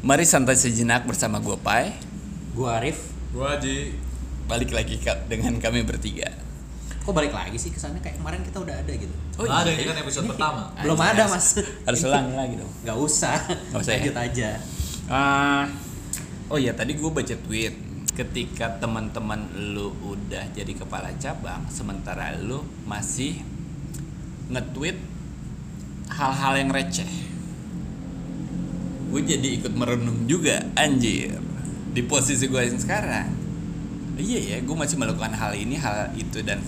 Mari santai sejenak bersama gue Pai. Gua Arif. Gua Haji. Balik lagi ka- dengan kami bertiga. Kok balik lagi sih kesannya kayak kemarin kita udah ada gitu. Oh ada iya. ini kan episode pertama. Belum ada, Mas. Harus ulangi lagi dong. Gak usah. Nggak usah ya? Lanjut aja. Ah, oh iya tadi gue baca tweet ketika teman-teman lu udah jadi kepala cabang sementara lu masih nge-tweet hal-hal yang receh gue jadi ikut merenung juga anjir. Di posisi gue yang sekarang. Iya ya gue masih melakukan hal ini hal itu dan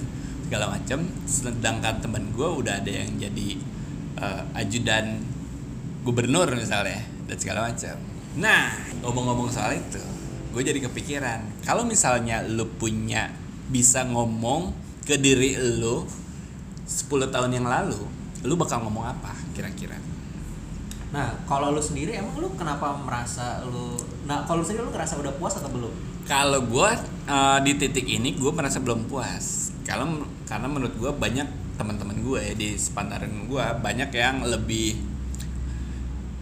segala macam sedangkan teman gue udah ada yang jadi eh, ajudan gubernur misalnya dan segala macam nah ngomong-ngomong soal itu gue jadi kepikiran. Kalau misalnya lu punya bisa ngomong ke diri lu 10 tahun yang lalu lu bakal ngomong apa kira-kira Nah, kalau lu sendiri emang lu kenapa merasa lu Nah, kalau lu sendiri lu ngerasa udah puas atau belum? Kalau gue eh, di titik ini gue merasa belum puas. Kalau karena menurut gue banyak teman-teman gue ya di sepantaran gue banyak yang lebih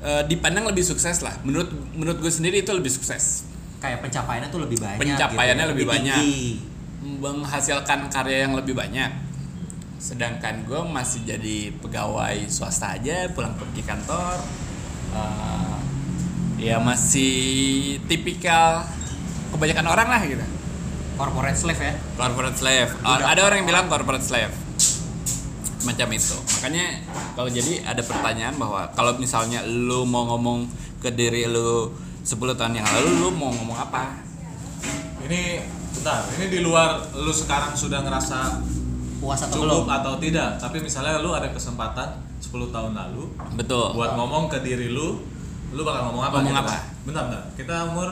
eh, dipandang lebih sukses lah. Menurut menurut gue sendiri itu lebih sukses. Kayak pencapaiannya tuh lebih banyak Pencapaiannya gitu, lebih banyak. tinggi. Menghasilkan karya yang lebih banyak. Sedangkan gue masih jadi pegawai swasta aja, pulang pergi kantor. Eh, ya masih tipikal kebanyakan orang lah gitu. Corporate slave ya. corporate slave. Oh, Udah. ada orang yang bilang corporate slave. Macam itu. Makanya kalau jadi ada pertanyaan bahwa kalau misalnya lu mau ngomong ke diri lu 10 tahun yang lalu lu mau ngomong apa? Ini bentar, ini di luar lu sekarang sudah ngerasa Puas atau belum? cukup atau tidak, tapi misalnya lu ada kesempatan 10 tahun lalu Betul. buat ngomong ke diri lu, lu bakal ngomong apa? Ngomong gitu apa? Bentar, bentar. Kita umur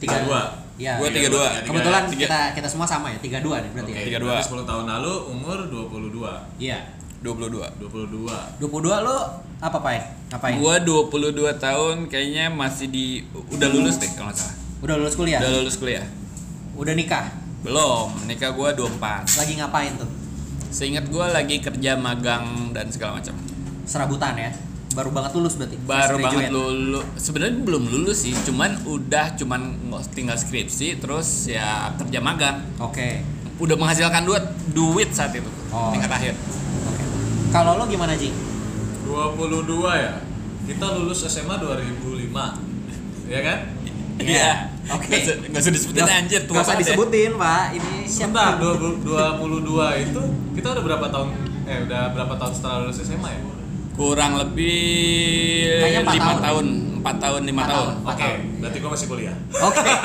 Tiga 32. Iya. Gua Tiga 32. dua, Kebetulan Tiga- kita kita semua sama ya, 32 nih berarti Oke, ya. Tiga dua. berarti 10 tahun lalu umur 22. Iya. 22. 22. 22 lu apa, Pai? Ngapain? Gua 22 tahun kayaknya masih di udah lulus deh kalau nggak salah. Udah lulus kuliah? Udah lulus kuliah. Udah nikah? Belum, nikah gua 24. Lagi ngapain tuh? Seingat gua lagi kerja magang dan segala macam. Serabutan ya? Baru banget lulus berarti? baru banget lulus sebenarnya belum lulus sih cuman udah cuman nggak tinggal skripsi terus ya kerja magang Oke. udah menghasilkan duit duit saat itu Oh. tingkat akhir Oke. Kalau lo gimana, Ji? 22 ya. Kita lulus SMA 2005. Iya kan? iya Oke. nggak usah- nggak usah disebutin anjir tua Gak usah ya. disebutin, Pak. Ini Sebentar? 20 22 itu kita udah berapa tahun eh udah berapa tahun setelah lulus SMA ya? kurang lebih Kayaknya empat lima tahun. tahun empat tahun lima Empat tahun tahun. Oke, tahun. berarti gua masih kuliah. Oke.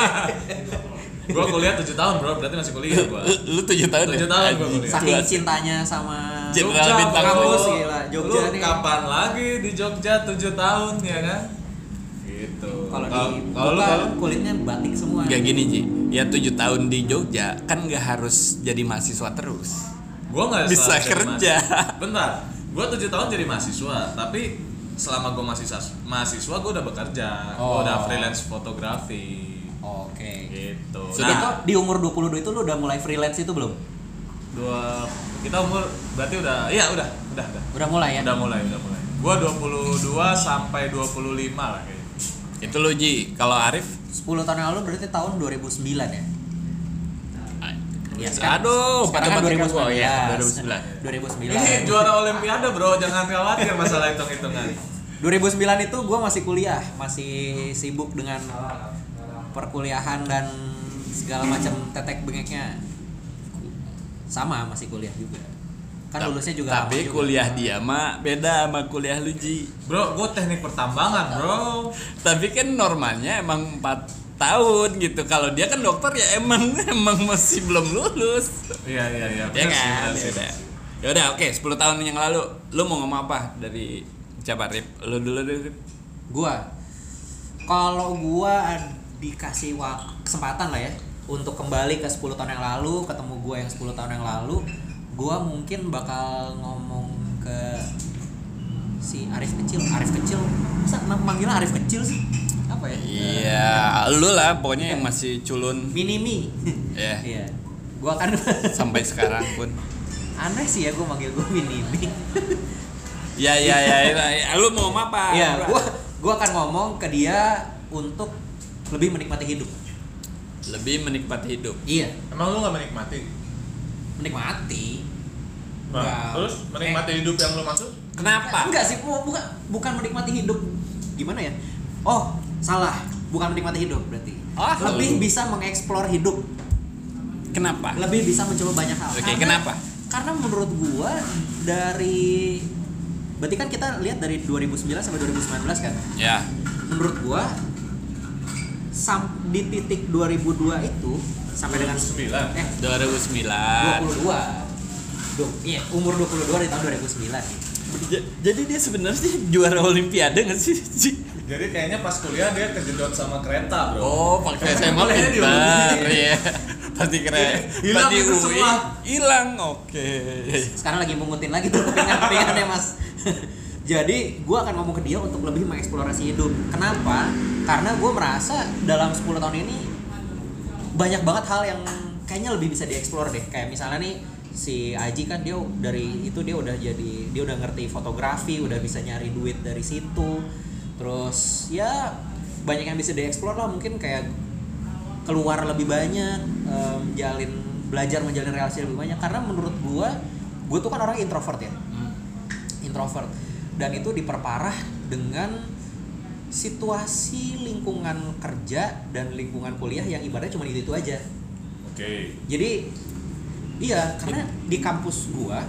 Gua kuliah 7 tahun, Bro. Berarti masih kuliah gua. lu lu tujuh tahun Tujuh ya? tahun gua kuliah. Saking cintanya sama Jenderal Jogja, bintang kampus gila. Jogja lu nih. kapan lagi di Jogja 7 tahun ya kan? Gitu. kalau Kalau- di kalau kulitnya batik semua. Gak gini Ji ya tujuh tahun di Jogja kan nggak harus jadi mahasiswa terus gua nggak Bisa kerja. Bentar. Gua 7 tahun jadi mahasiswa, tapi selama gua masih mahasiswa gua udah bekerja. Oh. Gua udah freelance fotografi. Oke. Gitu. Sudah. Itu di umur 22 itu lu udah mulai freelance itu belum? dua kita umur berarti udah iya udah udah udah Udah mulai ya? udah mulai udah mulai gua 22 sampai 25 lah kayaknya itu lo Ji kalau Arif 10 tahun yang lalu berarti tahun 2009 ya? Iya, sekarang- aduh sekarang kan matematika 2019. gua, ya 2009 2009. ini juara olimpiade bro jangan khawatir masalah hitung hitungan 2009 itu gue masih kuliah, masih sibuk dengan perkuliahan dan segala macam tetek bengeknya. Sama masih kuliah juga. Kan lulusnya juga tapi juga. kuliah dia mah beda sama kuliah lu Ji. Bro gua teknik pertambangan bro. Tapi kan normalnya emang 4 tahun gitu. Kalau dia kan dokter ya emang emang masih belum lulus. Iya iya iya. Ya kan? ya ya udah oke 10 tahun yang lalu. Lu mau ngomong apa dari Jabar Rip? Lu dulu deh Rip. Gua. Kalau gua dikasih kesempatan lah ya untuk kembali ke 10 tahun yang lalu, ketemu gua yang 10 tahun yang lalu, gua mungkin bakal ngomong ke si Arif kecil, Arif kecil. Masa manggilnya Arif kecil sih? Apa ya? iya lu lah pokoknya yang masih culun Minimi. ya Iya. Gua kan sampai sekarang pun aneh sih ya gua manggil gua Minimi. ya ya ya, ya, ya. lu mau ngomong apa Iya, gua gue akan ngomong ke dia untuk lebih menikmati hidup Lebih menikmati hidup. iya Emang lu gak menikmati? Menikmati Nah, Enggak. terus menikmati hidup yang lu maksud? Kenapa? enggak sih bu- bukan bukan menikmati hidup gimana ya oh salah bukan menikmati hidup berarti Ah, lebih lu. bisa mengeksplor hidup Kenapa? lebih bisa mencoba banyak hal Oke, kenapa? karena menurut gua dari berarti kan kita lihat dari 2009 sampai 2019 kan Ya. menurut gua sam di titik 2002 itu sampai dengan 2009. eh 2009. 22 Duh, iya umur 22 di tahun 2009 nih. J- Jadi dia sebenarnya sih juara olimpiade nggak sih? Jadi kayaknya pas kuliah dia kejedot sama kereta, bro. Oh, pakai SMA pintar. Iya. Pasti keren. Hilang Pasti itu UI. semua. Hilang. Oke. sekarang lagi mengutin lagi tuh kepingan-kepingannya mas jadi gue akan ngomong ke dia untuk lebih mengeksplorasi hidup kenapa karena gue merasa dalam 10 tahun ini banyak banget hal yang kayaknya lebih bisa dieksplor deh. Kayak misalnya nih si Aji kan dia dari itu dia udah jadi dia udah ngerti fotografi udah bisa nyari duit dari situ. Terus ya banyak yang bisa dieksplor lah. Mungkin kayak keluar lebih banyak em, jalin belajar menjalin relasi lebih banyak. Karena menurut gua gua tuh kan orang introvert ya. Introvert. Dan itu diperparah dengan situasi lingkungan kerja dan lingkungan kuliah yang ibaratnya cuma itu itu aja. Oke. jadi iya karena di kampus gua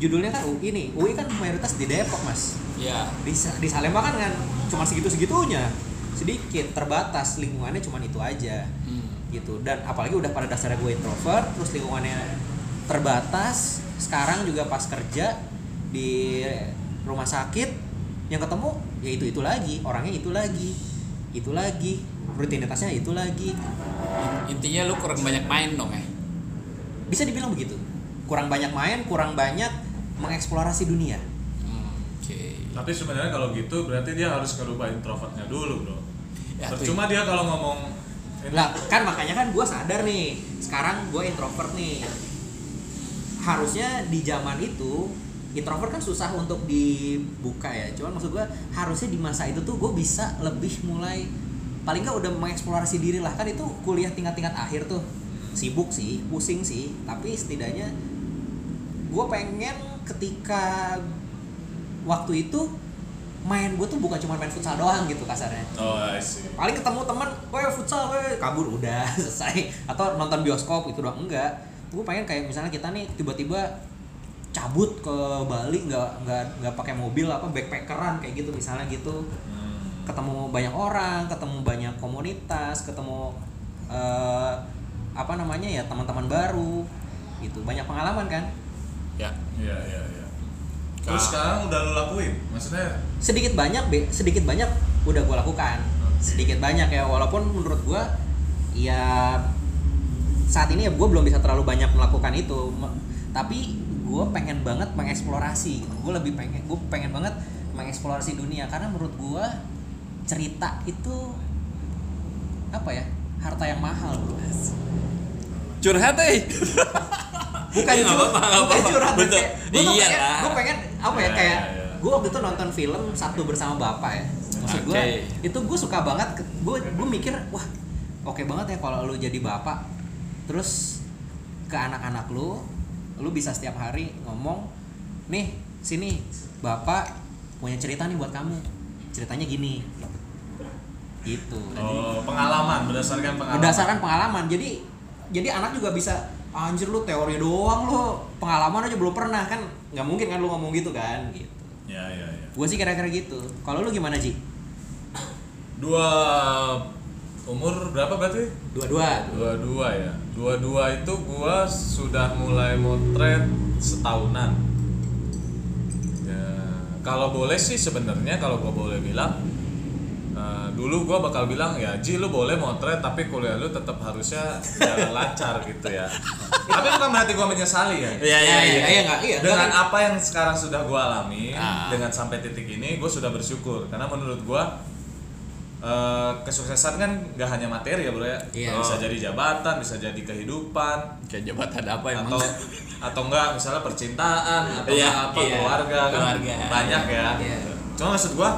judulnya kan UI nih. UI kan mayoritas di Depok mas. Ya. di, Sa- di Salemba kan kan cuma segitu segitunya sedikit terbatas lingkungannya cuma itu aja. Hmm. gitu. Dan apalagi udah pada dasarnya gue introvert terus lingkungannya terbatas. Sekarang juga pas kerja di rumah sakit yang ketemu ya itu itu lagi orangnya itu lagi itu lagi rutinitasnya itu lagi Intinya lu kurang banyak main dong ya. bisa dibilang begitu kurang banyak main kurang banyak mengeksplorasi dunia Hmm, Oke. Tapi sebenarnya kalau gitu berarti dia harus ngerubah introvertnya dulu, bro. Ya, Percuma dia kalau ngomong lah kan makanya kan gue sadar nih sekarang gue introvert nih harusnya di zaman itu introvert kan susah untuk dibuka ya. Cuman maksud gue harusnya di masa itu tuh gue bisa lebih mulai paling nggak udah mengeksplorasi diri lah. Kan itu kuliah tingkat-tingkat akhir tuh. Sibuk sih pusing sih. Tapi setidaknya gue pengen ketika waktu itu main gue tuh bukan cuma main futsal doang gitu kasarnya. Oh, I see. paling ketemu teman, weh futsal, weh kabur udah selesai. Atau nonton bioskop itu doang. Enggak. Gue pengen kayak misalnya kita nih tiba-tiba cabut ke Bali nggak nggak nggak pakai mobil apa backpackeran kayak gitu misalnya gitu Hmm. ketemu banyak orang ketemu banyak komunitas ketemu eh, apa namanya ya teman-teman baru gitu banyak pengalaman kan Ya. Iya, iya, iya. Terus Ka- sekarang udah lu lakuin? Maksudnya sedikit banyak be sedikit banyak udah gue lakukan sedikit banyak ya walaupun menurut gue ya saat ini ya gue belum bisa terlalu banyak melakukan itu tapi gue pengen banget mengeksplorasi gitu gue lebih pengen gue pengen banget mengeksplorasi dunia karena menurut gue cerita itu apa ya harta yang mahal Curhat eh. bukan Iya, nggak cur- apa-apa, nggak bukan curhat Betul. gue Iya pengen, lah. gue pengen apa ya Iya, kayak iya, gue waktu itu nonton film Sabtu bersama bapak ya maksud gue Oke. itu gue suka banget gue gue mikir wah oke banget ya kalau lu jadi bapak terus ke anak-anak lu lu bisa setiap hari ngomong nih sini bapak punya cerita nih buat kamu. Ceritanya gini. Gitu. Oh, pengalaman berdasarkan pengalaman. berdasarkan pengalaman. Jadi jadi anak juga bisa anjir lu teori doang lu. Pengalaman aja belum pernah. Kan nggak mungkin kan lu ngomong gitu kan gitu. Ya, ya, ya. gue sih kira-kira gitu. Kalau lu gimana Ji? Dua umur berapa berarti? dua-dua. Dua-dua ya. Dua-dua itu gua sudah mulai motret setahunan. Ya, kalau boleh sih sebenarnya kalau gua boleh bilang eh, dulu gua bakal bilang ya Ji lu boleh motret tapi kuliah lu tetap harusnya jalan lancar gitu ya. tapi bukan berarti gua menyesali ya. Iya, iya, iya. iya iya Dengan apa yang sekarang sudah gua alami Ah. dengan sampai titik ini gue sudah bersyukur karena menurut gua eh, kesuksesan kan nggak hanya materi ya bro ya Iya. bisa jadi jabatan bisa jadi kehidupan Kayak jabatan apa emang? atau atau enggak misalnya percintaan atau Iya, apa iya. keluarga kan Keluarga. banyak ya Iya. cuma maksud gua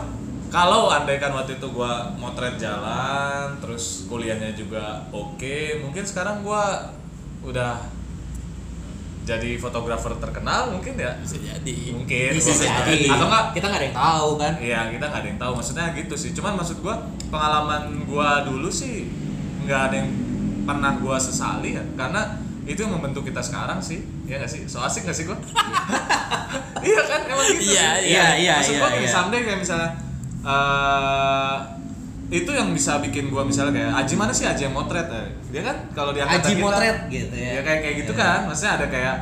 kalau andaikan waktu itu gua motret jalan terus kuliahnya juga oke mungkin sekarang gua udah jadi fotografer terkenal mungkin ya? Bisa jadi. Mungkin. Bisa jadi. atau enggak Kita nggak ada yang tahu kan. Iya kita nggak ada yang tahu. Maksudnya gitu sih. Cuman maksud gua pengalaman gua dulu sih nggak ada yang pernah gua sesali ya. Karena itu yang membentuk kita sekarang sih. Ya nggak sih? So asik nggak sih gua? Iya kan? Emang gitu Iya, sih. iya, iya, maksud iya, gua iya. kayak someday kayak misalnya eh itu yang bisa bikin gua misalnya kayak Aji mana sih Aji yang motret eh. dia kan kalau di angkatan Aji kita- motret gitu ya. ya kayak kayak gitu Iya. kan maksudnya ada kayak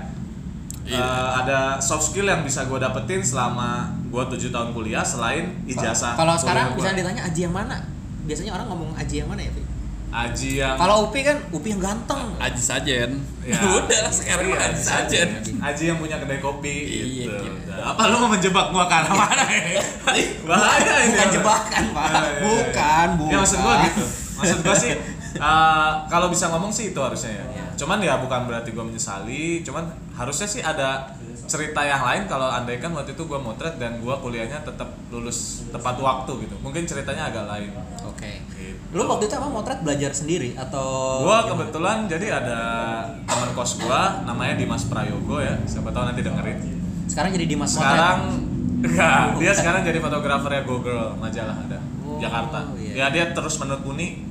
Iya. eh, ada soft skill yang bisa gue dapetin selama gue tujuh tahun kuliah selain ijazah Kalau sekarang gua. misalnya ditanya Aji yang mana? Biasanya orang ngomong Aji yang mana ya, Pi? Aji yang Kalau Upi kan Upi yang ganteng. Aji Sajen Ya. udah sekarang Iya, Aji Sajen Aji yang punya kedai kopi Iya, gitu. gitu. Apa lu mau menjebak gua arah mana ini? Bahaya ini. Bukan jebakan, Pak. Iya, iya, iya. Bukan, bukan. Ya maksud gua gitu. Maksud gua sih eh, kalau bisa ngomong sih itu harusnya ya. Cuman ya bukan berarti gua menyesali, cuman harusnya sih ada cerita yang lain kalau andaikan waktu itu gua motret dan gua kuliahnya tetap lulus tepat waktu gitu. Mungkin ceritanya agak lain. Oke. Gitu. Lu waktu itu emang motret belajar sendiri atau gimana? kebetulan jadi ada teman kos gua namanya Dimas Prayogo ya. Siapa tahu nanti dengerin. sekarang jadi Dimas Sekarang Motret. enggak, dia sekarang jadi fotografer ya Go Girl majalah ada Oh, Jakarta. iya. Ya dia terus menekuni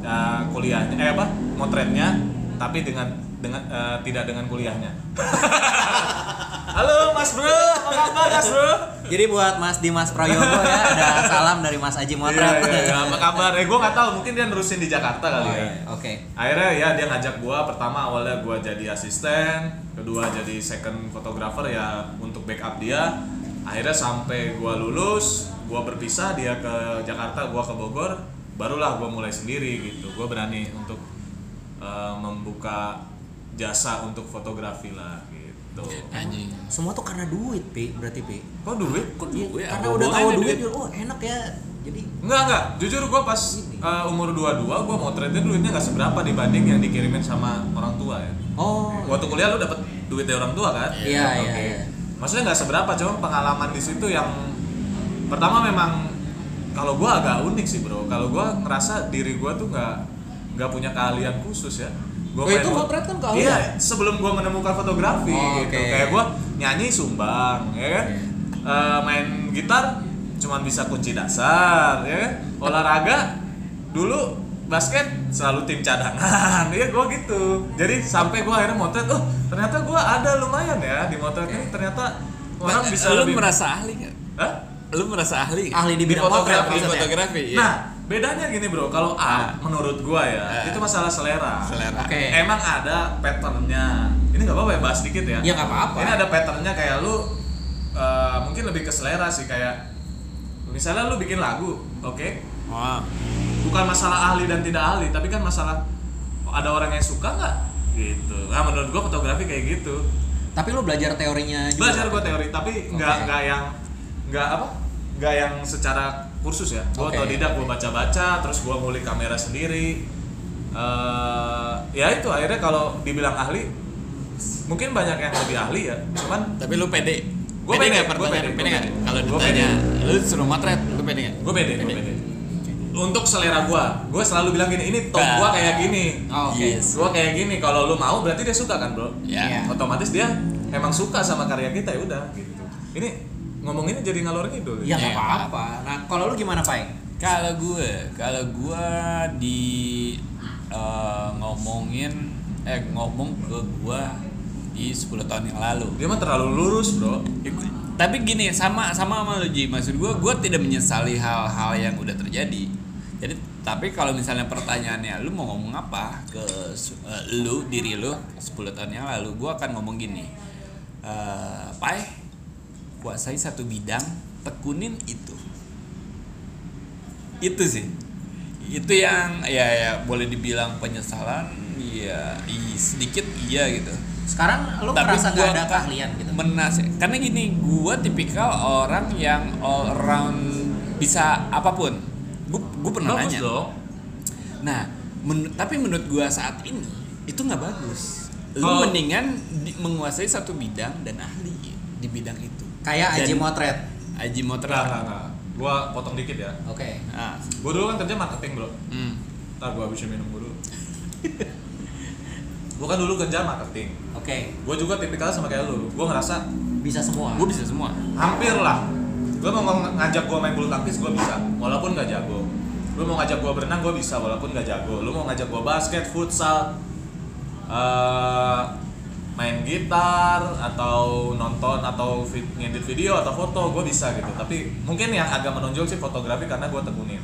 ya, kuliahnya eh apa? motretnya tapi dengan dengan eh, tidak dengan kuliahnya. Halo Mas Bro, apa kabar Mas Bro? Jadi buat Mas Dimas Prayogo ya ada salam dari Mas Aji Motret. Iya, iya, iya. apa kabar? Eh gua nggak tahu, mungkin dia nerusin di Jakarta kali Oh, ya. iya. Oke. akhirnya ya dia ngajak gua pertama awalnya gua jadi asisten kedua jadi second photographer ya untuk backup dia akhirnya sampai gua lulus gua berpisah dia ke Jakarta gua ke Bogor barulah gua mulai sendiri gitu gua berani untuk eh, membuka jasa untuk fotografi lah gitu anjing Semua tuh karena duit, Pi. Berarti, Pi. kok duit kok Iya, gue karena apa udah tahu hubungannya duit, oh enak ya. Jadi Enggak enggak, jujur gua pas eh, umur 22 gua motretnya duitnya nggak seberapa dibanding yang dikirimin sama orang tua ya. oh Waktu kuliah lu dapet duit dari orang tua kan? Iya, iya, Oke. iya. Maksudnya nggak seberapa, cuma pengalaman di situ yang pertama memang kalau gua agak unik sih bro. Kalau gua ngerasa diri gua tuh nggak nggak punya keahlian khusus ya. Gua Oh, itu motret kan keahlian? Iya, sebelum gua menemukan fotografi Oh, gitu. Kayak gua nyanyi sumbang, ya kan? Oke. Eh, main gitar cuman bisa kunci dasar, ya kan? Olahraga dulu basket selalu tim cadangan ya gue gitu jadi sampai gue akhirnya motret oh ternyata gue ada lumayan ya di motret ini ternyata orang Ba- bisa lu lebih merasa ahli nggak Hah? lu merasa ahli ahli di bidang motret fotografi, maksudnya. fotografi iya. nah bedanya gini bro kalau A Ah. menurut gue ya Ah. itu masalah selera selera Oke. emang ada patternnya ini nggak apa-apa ya bahas dikit ya Ya, nggak apa-apa. ini ada patternnya kayak lu eh, mungkin lebih ke selera sih kayak misalnya lu bikin lagu oke oh bukan masalah ahli dan tidak ahli tapi kan masalah ada orang yang suka nggak gitu nah menurut gua fotografi kayak gitu Tapi lu belajar teorinya juga. belajar gua teori tapi nggak Oke. nggak yang nggak apa nggak yang secara kursus ya gua Oke. otodidak gua baca-baca terus gua ngulik kamera sendiri Eh, ya itu akhirnya kalau dibilang ahli mungkin banyak yang lebih ahli ya cuman tapi lu pede Gua pede, nggak pertanyaan pede, pede nggak pede. kalau Gua ditanya lu suruh motret lu pede nggak gue pede, gue pede. Untuk selera gua, gue selalu bilang gini, ini top gua kayak gini. Oh, oke. Yes. Gua kayak gini, kalau lu mau berarti dia suka kan, Bro? Iya. Otomatis dia emang suka sama karya kita ya udah gitu. Ini ngomonginnya jadi ngalor ngidul. Ya Ya, nggak apa-apa. Nah, kalau lu gimana, Pai? Kalau gue, kalau gue di eh, ngomongin eh ngomong ke gue di 10 tahun yang lalu. Dia mah terlalu lurus, Bro. Ya, gue- Tapi gini, sama sama sama lu Ji, maksud gue gue tidak menyesali hal-hal yang udah terjadi. Jadi tapi kalau misalnya pertanyaannya lu mau ngomong apa ke eh, lu diri lu 10 tahun yang lalu, gue akan ngomong gini. Eh, Pai, kuasai satu bidang, tekunin itu itu sih itu yang ya ya boleh dibilang penyesalan ya i- sedikit iya gitu Sekarang lu merasa gua gak ada keahlian gitu. menas karena gini gua tipikal orang yang all around bisa apa pun gua, gua pernah Bagus nanya dong. nah men- tapi menurut gua saat ini itu nggak bagus lu Oh. mendingan di- menguasai satu bidang dan ahli di bidang itu Kayak Aji Motret. Aji Motret enggak, enggak. gua potong dikit ya Oke. Nah, gua dulu kan kerja marketing bro hmm. ntar gua habisin minum dulu gua kan dulu kerja marketing Oke. gua juga tipikal sama kayak lu gua ngerasa Bisa semua. gue bisa semua. hampir lah lu mau ng- ngajak gua main bulu tangkis gua bisa walaupun gak jago lu mau ngajak gua berenang gua bisa walaupun gak jago lu mau ngajak gua basket futsal eh, main gitar atau nonton atau vid- ngedit video atau foto gue bisa gitu. Tapi mungkin yang agak menonjol sih fotografi karena gue tekunin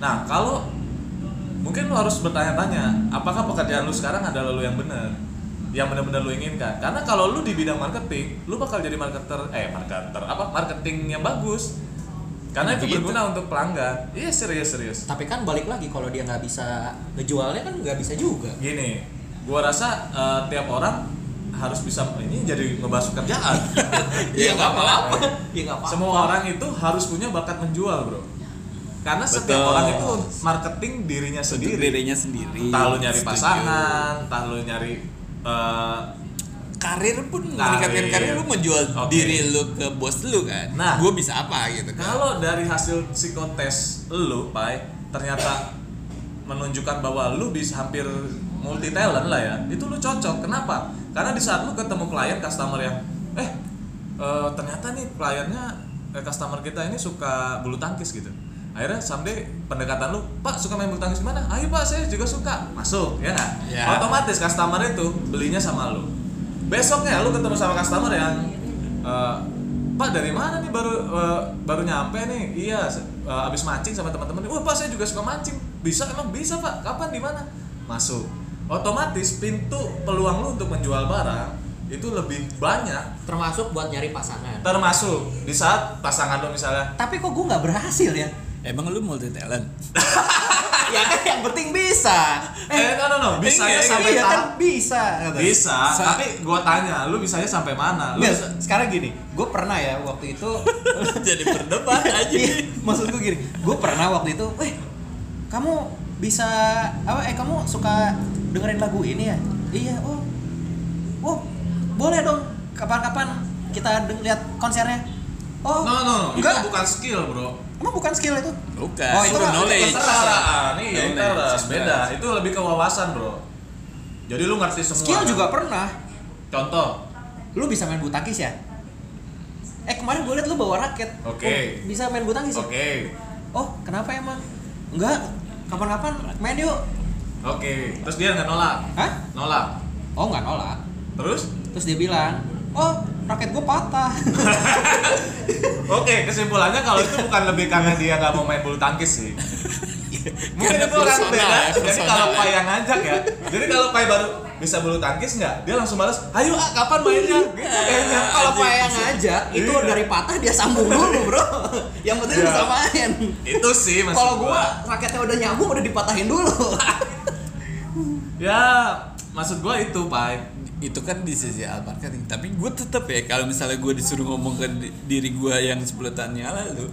nah kalau mungkin lu harus bertanya-tanya apakah pekerjaan lu sekarang adalah lu yang benar yang benar-benar lu inginkan? Karena kalau lu di bidang marketing lu bakal jadi marketer eh marketer apa? Marketing yang bagus. Karena itu Begitu. berguna untuk pelanggan. Iya serius serius. Tapi kan balik lagi kalau dia nggak bisa ngejualnya kan nggak bisa juga. gini gua rasa eh, tiap orang harus bisa ini jadi ngebahas pekerjaan Iya nggak apa-apa. Iya nggak apa-apa. semua orang itu harus punya bakat menjual bro karena setiap Betul. orang itu marketing dirinya Untuk sendiri dirinya sendiri. entah lu nyari Setuju. pasangan entah lu nyari eh, karir pun meningkatkan karir lu menjual Oke. diri lu ke bos lu kan. Nah. gue bisa apa gitu kan. kalau dari hasil psikotes lu pai ternyata menunjukkan bahwa lu bisa hampir multi talent lah ya itu lu cocok kenapa karena di saat lu ketemu klien customer yang eh eh, ternyata nih kliennya eh, customer kita ini suka bulu tangkis gitu akhirnya sampai pendekatan lu pak suka main bulu tangkis gimana ayo pak saya juga suka masuk ya nggak Ya. otomatis customer itu belinya sama lu besoknya lu ketemu sama customer yang eh, Pak dari mana nih baru eh, baru nyampe nih? Iya, eh, abis mancing sama teman-teman. Wah Pak saya juga suka mancing. Bisa emang bisa Pak? Kapan di mana? Masuk. Otomatis pintu peluang lu untuk menjual barang itu lebih banyak. Termasuk buat nyari pasangan. Termasuk di saat pasangan lu misalnya Tapi kok gue nggak berhasil ya? Emang lu multi talent? ya kan yang penting bisa. eh no no no bisanya Iya, sampai iya kan bisa. kata. bisa, Sa- tapi gua tanya, lu bisanya sampai mana? Lu Nggak, bisa- sekarang gini, gue pernah ya waktu itu Jadi berdebat aja. Iya, maksud gue gini, gue pernah waktu itu, eh kamu bisa apa? Eh kamu suka dengerin lagu ini ya? Iya, oh, oh, boleh dong. Kapan-kapan kita deng- lihat konsernya. Oh, No no no, itu enggak. bukan skill, Bro. Emang bukan skill itu? Bukan. Oh, itu kan- knowledge. itu Keterampilan, nih Knowledge, beda. Itu lebih ke wawasan, Bro. Jadi lu ngerti semua. Skill juga pernah. Contoh. Lu bisa main bulu tangkis ya? Eh kemarin gue liat lu bawa raket. Oke. Oh, bisa main bulu tangkis ya? Oke. Oh, kenapa emang? Enggak. Kapan-kapan main yuk. Oke. Terus dia nggak nolak. Hah? Nolak. Oh, nggak nolak. Terus? Terus dia bilang, "Oh, raket gue patah." Oke, kesimpulannya kalau itu bukan lebih karena dia nggak mau main bulu tangkis sih. Mungkin Karena itu orang beda. ya, Jadi kalau ya. Pai yang ngajak ya. Jadi kalau Pai baru bisa bulu tangkis nggak, dia langsung balas, "Ayo ah, kapan mainnya?" Gitu kayaknya. Kalau. Pak yang ngajak, itu Iya. dari patah dia sambung dulu, Bro. Yang penting Iya. bisa main. Itu sih Kalau gua raketnya udah nyambung udah dipatahin dulu. Ya, maksud gua itu, Pai. itu kan di sisi al marketing tapi gue tetap ya kalau misalnya gue disuruh ngomong ke di- diri gue yang 10 tahun yang lalu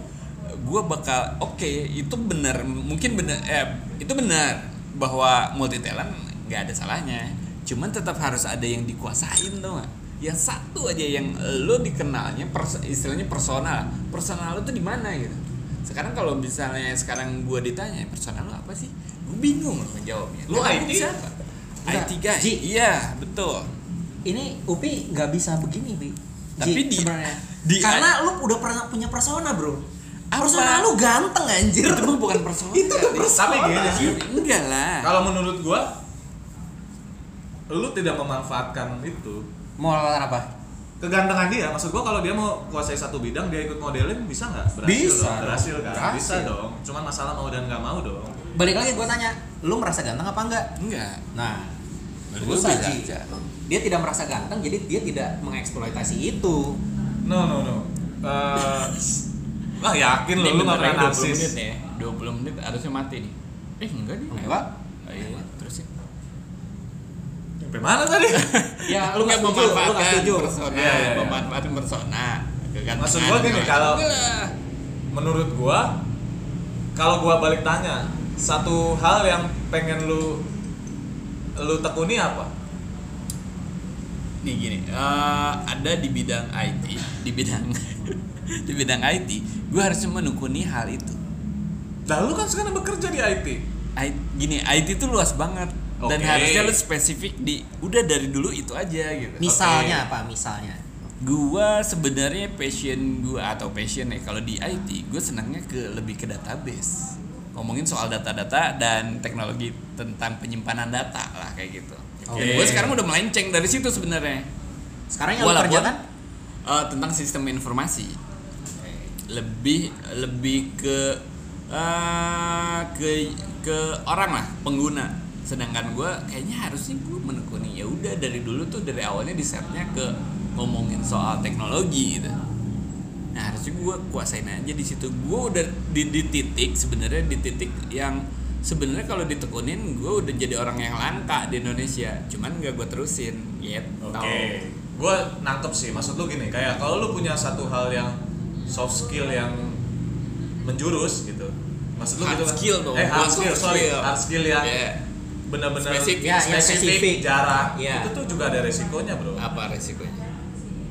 gue bakal oke itu benar mungkin benar eh itu benar bahwa multi talent nggak ada salahnya cuman tetap harus ada yang dikuasain tuh nggak? yang satu aja yang lo dikenalnya pers- istilahnya personal personal lo tuh di mana gitu sekarang kalau misalnya sekarang gue ditanya personal lo apa sih gue bingung loh menjawabnya Lo Karena IT? siapa? IT guy Ji. iya betul Ini Upi nggak bisa begini, Bi. Tapi di- sebenarnya. di- Karena lu udah pernah punya persona, Bro. Apa? Persona lu ganteng anjir. itu bukan persona Itu tuh persona. Tapi gini sih. enggak lah Kalau menurut gua lu tidak memanfaatkan itu Mau lawan apa? kegantengan dia maksud gua kalau dia mau kuasai satu bidang dia ikut modelin bisa nggak berhasil Bisa dong. dong. berhasil kan Berhasil. bisa dong cuman masalah mau dan nggak mau dong Balik lagi gue tanya, lu merasa ganteng apa enggak? enggak Nah, gue gua beda saji. aja. Dia tidak merasa ganteng, jadi dia tidak mengeksploitasi itu. no no no Eh, lah yakin lo lu nggak pernah narsis menit ya 20 menit harusnya mati nih eh enggak nih Enggak. oh, iya terus ya sampai mana tadi Ya, lu nggak setuju, lu nggak memanfaatkan setuju. persona Iya, iya, iya. memanfaatkan persona Kegantengan. Maksud gua gini, kalau- menurut gua kalau gua balik tanya satu hal yang pengen lu lu tekuni apa nih gini eh, ada di bidang IT di bidang di bidang IT gue harus menekuni hal itu Nah, lu kan sekarang bekerja di IT. I- gini IT itu luas banget dan Oke. harusnya lu spesifik di udah dari dulu itu aja gitu Misalnya apa? Misalnya. gua sebenarnya passion gua atau passion ya kalau di IT gue senangnya ke lebih ke database ngomongin soal data-data dan teknologi tentang penyimpanan data lah kayak gitu. Oke. dan gue sekarang udah melenceng dari situ sebenarnya. Sekarang yang Walaupun, kerjakan? eh, tentang sistem informasi. Lebih lebih ke eh, ke ke orang lah pengguna. Sedangkan gue kayaknya harusnya gue menekuni ya udah dari dulu tuh dari awalnya di setnya ke ngomongin soal teknologi gitu nah harusnya gue kuasain aja di situ gue udah di, di titik sebenarnya di titik yang sebenarnya kalau ditekunin gue udah jadi orang yang langka di Indonesia cuman gak gue terusin gitu Oke. Gue nangkep sih. Maksud lu gini, kayak kalau lu punya satu hal yang soft skill yang menjurus gitu. Maksud lu Hard gitu kan? skill dong, Eh, hard skill, sorry. skill. Hard skill yang Iya. benar-benar Spesifik. Ya, yang spesifik. jarak. Iya. Itu tuh juga ada resikonya, Bro. apa resikonya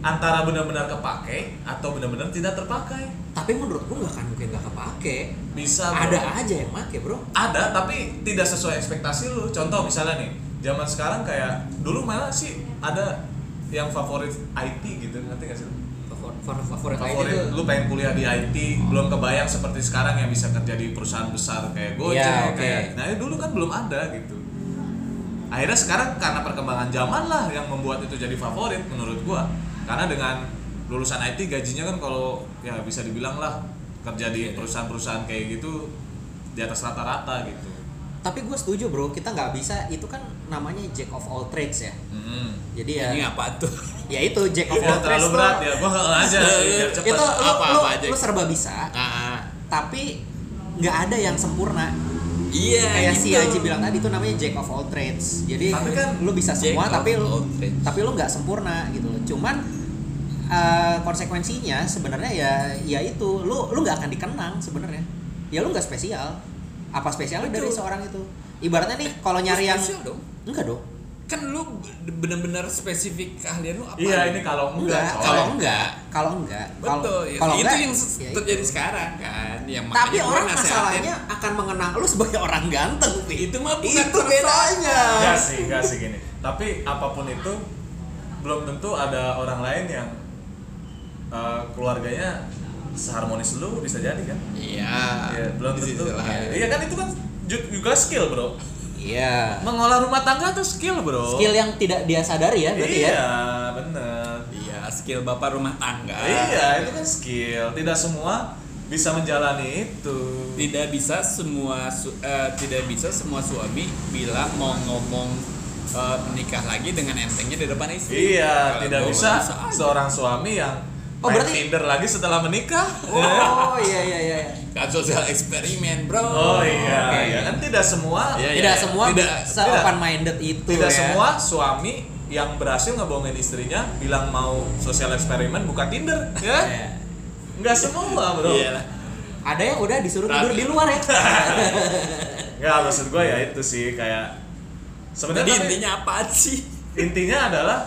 Antara benar-benar kepake atau benar-benar tidak terpakai. tapi menurut gua nggak akan mungkin nggak kepake. Bisa bro. Ada aja yang make, Bro. ada tapi tidak sesuai ekspektasi lu contoh misalnya nih zaman sekarang kayak dulu mana sih ada yang favorit IT gitu ngerti gak sih? Favorit favorit, favorit itu lu pengen kuliah di IT belum kebayang seperti sekarang yang bisa kerja di perusahaan besar kayak Gojek Iya, oke. kayak nah dulu kan belum ada gitu akhirnya sekarang karena perkembangan zaman lah yang membuat itu jadi favorit menurut gua karena dengan lulusan IT gajinya kan kalau ya bisa dibilang lah kerja di perusahaan-perusahaan kayak gitu di atas rata-rata gitu. Tapi gue setuju bro. Kita nggak bisa itu kan namanya jack of all trades ya. Mm-mm. jadi ya ini apa tuh? ya itu jack of all trades terlalu berat ya, nggak aja itu lu, Apa- lu, apa aja? lu serba bisa ah tapi nggak ada yang sempurna. Iya kayak si gitu. Aji bilang tadi itu namanya jack of all trades. Jadi Tapi kan lu bisa semua tapi lu tapi lu nggak sempurna gitu loh. Cuman eh, konsekuensinya sebenarnya ya ya itu. Lu lu nggak akan dikenang sebenarnya. Ya lu nggak spesial. Apa spesialnya dari seorang itu? Ibaratnya nih kalau nyari yang Spesial dong. Enggak dong. Kan lu bener-bener spesifik keahlian lu apa? Iya ini kalau enggak, kalau enggak, kalau enggak, kalau betul ya. kalau itu enggak, yang ya terjadi itu. sekarang kan. Yang Tapi orang masalahnya akan mengenang lu sebagai orang ganteng, Pi. itu mah bukan Itu bedanya. Enggak sih, enggak sih gini. Tapi apa pun itu belum tentu ada orang lain yang eh, keluarganya seharmonis lu bisa jadi kan? iya Iya, belum tentu. lain. Iya kan itu kan ju- juga skill, Bro. Iya. Mengolah rumah tangga tuh skill, Bro. Skill yang tidak dia sadari ya, berarti iya, ya. bener. iya skill bapak rumah tangga Iya, itu kan skill. Tidak semua bisa menjalani itu. tidak bisa semua eh, tidak bisa semua suami bilang mau ngomong eh, menikah lagi dengan entengnya di depan istri Iya, Kalau tidak bisa aja. seorang suami yang Oh, main berarti- Tinder lagi setelah menikah. Oh, iya iya iya. kan sosial eksperimen bro Oh iya, Oke. iya. kan tidak semua Iya, Tidak iya. semua Tidak- se open minded itu tidak ya. semua suami yang berhasil ngebohongin istrinya bilang mau sosial eksperimen buka Tinder, ya? Iya. Nggak semua, Bro. Iya lah. Ada yang udah disuruh tidur di luar ya. Nggak, maksud gue ya itu sih kayak sebenarnya intinya apa sih intinya adalah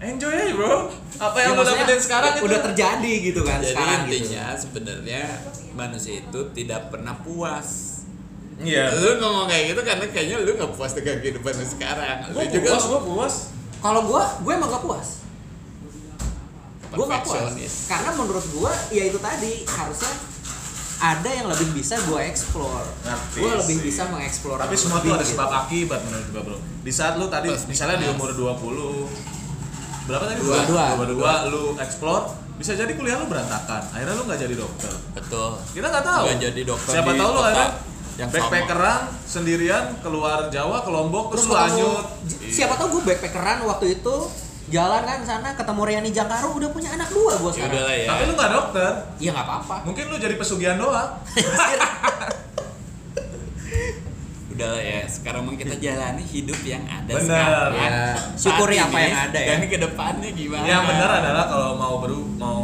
enjoy aja, Bro. Apa yang Ya, lo maksudnya dapetin sekarang itu udah terjadi gitu kan jadi sekarang gitu. intinya sebenarnya manusia itu tidak pernah puas Iya. lu ngomong kayak gitu karena kayaknya lu nggak puas dengan kehidupan lu sekarang lu Gue juga puas, gue puas. Kalau gua, gue emang gak puas. Gue gak puas. Karena menurut gua ya itu tadi harusnya ada yang lebih bisa gue explore. Ngerti Gue lebih sih. bisa mengeksplor. Tapi yang semua tuh ada gitu. sebab akibat menurut gua, Bro. Di saat lu tadi Plus misalnya di umur 20 berapa tadi? Dua. Dua. Dua, dua, lu explore bisa jadi kuliah lu berantakan. Akhirnya lu nggak jadi dokter. betul Kita nggak tahu. Nggak jadi dokter Siapa tahu lu akhirnya yang backpackeran sendirian keluar Jawa ke Lombok terus, Terus lu anyut. siapa tahu gue backpackeran waktu itu jalan kan sana ketemu Riani Jangkaro udah punya anak dua gue ya sekarang. ya Tapi lu nggak dokter. Iya nggak apa-apa. Mungkin lu jadi pesugihan doang. udah ya sekarang mau kita jalani hidup yang ada Bener. sekarang Ya, syukuri apa yang ada ya. dan ke depannya gimana Yang benar adalah kalau mau beru mau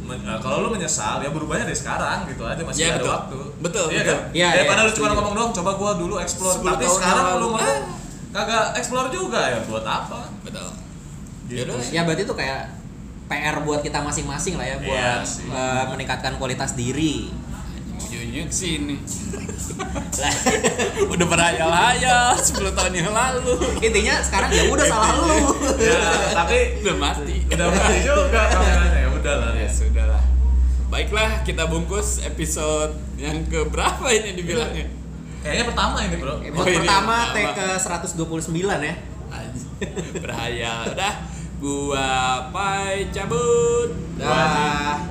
men- eh, kalau lu menyesal ya berubahnya dari sekarang gitu aja masih Ya, ada betul. waktu. Betul, Iya betul. kan? Iya, Daripada iya, lu cuma ngomong doang, coba gua dulu explore. 10 Tapi sekarang lu ngomong kagak explore juga ya buat apa? betul Gitu. Ya berarti itu kayak PR buat kita masing-masing lah ya buat Iya sih. eh, meningkatkan kualitas diri. Ke sini lah udah berhayal-hayal 10 tahun yang lalu. Intinya sekarang ya udah salah lu. ya tapi udah mati. Udah mati juga kameranya ya udah lah ya sudahlah. Baiklah kita bungkus episode yang ke berapa ini dibilangnya? Kayaknya pertama ini bro. Episode Oh, ini pertama take ke 129 ya. Berhayal. Udah gua pai cabut. Dah.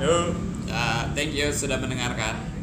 Dah, thank you sudah mendengarkan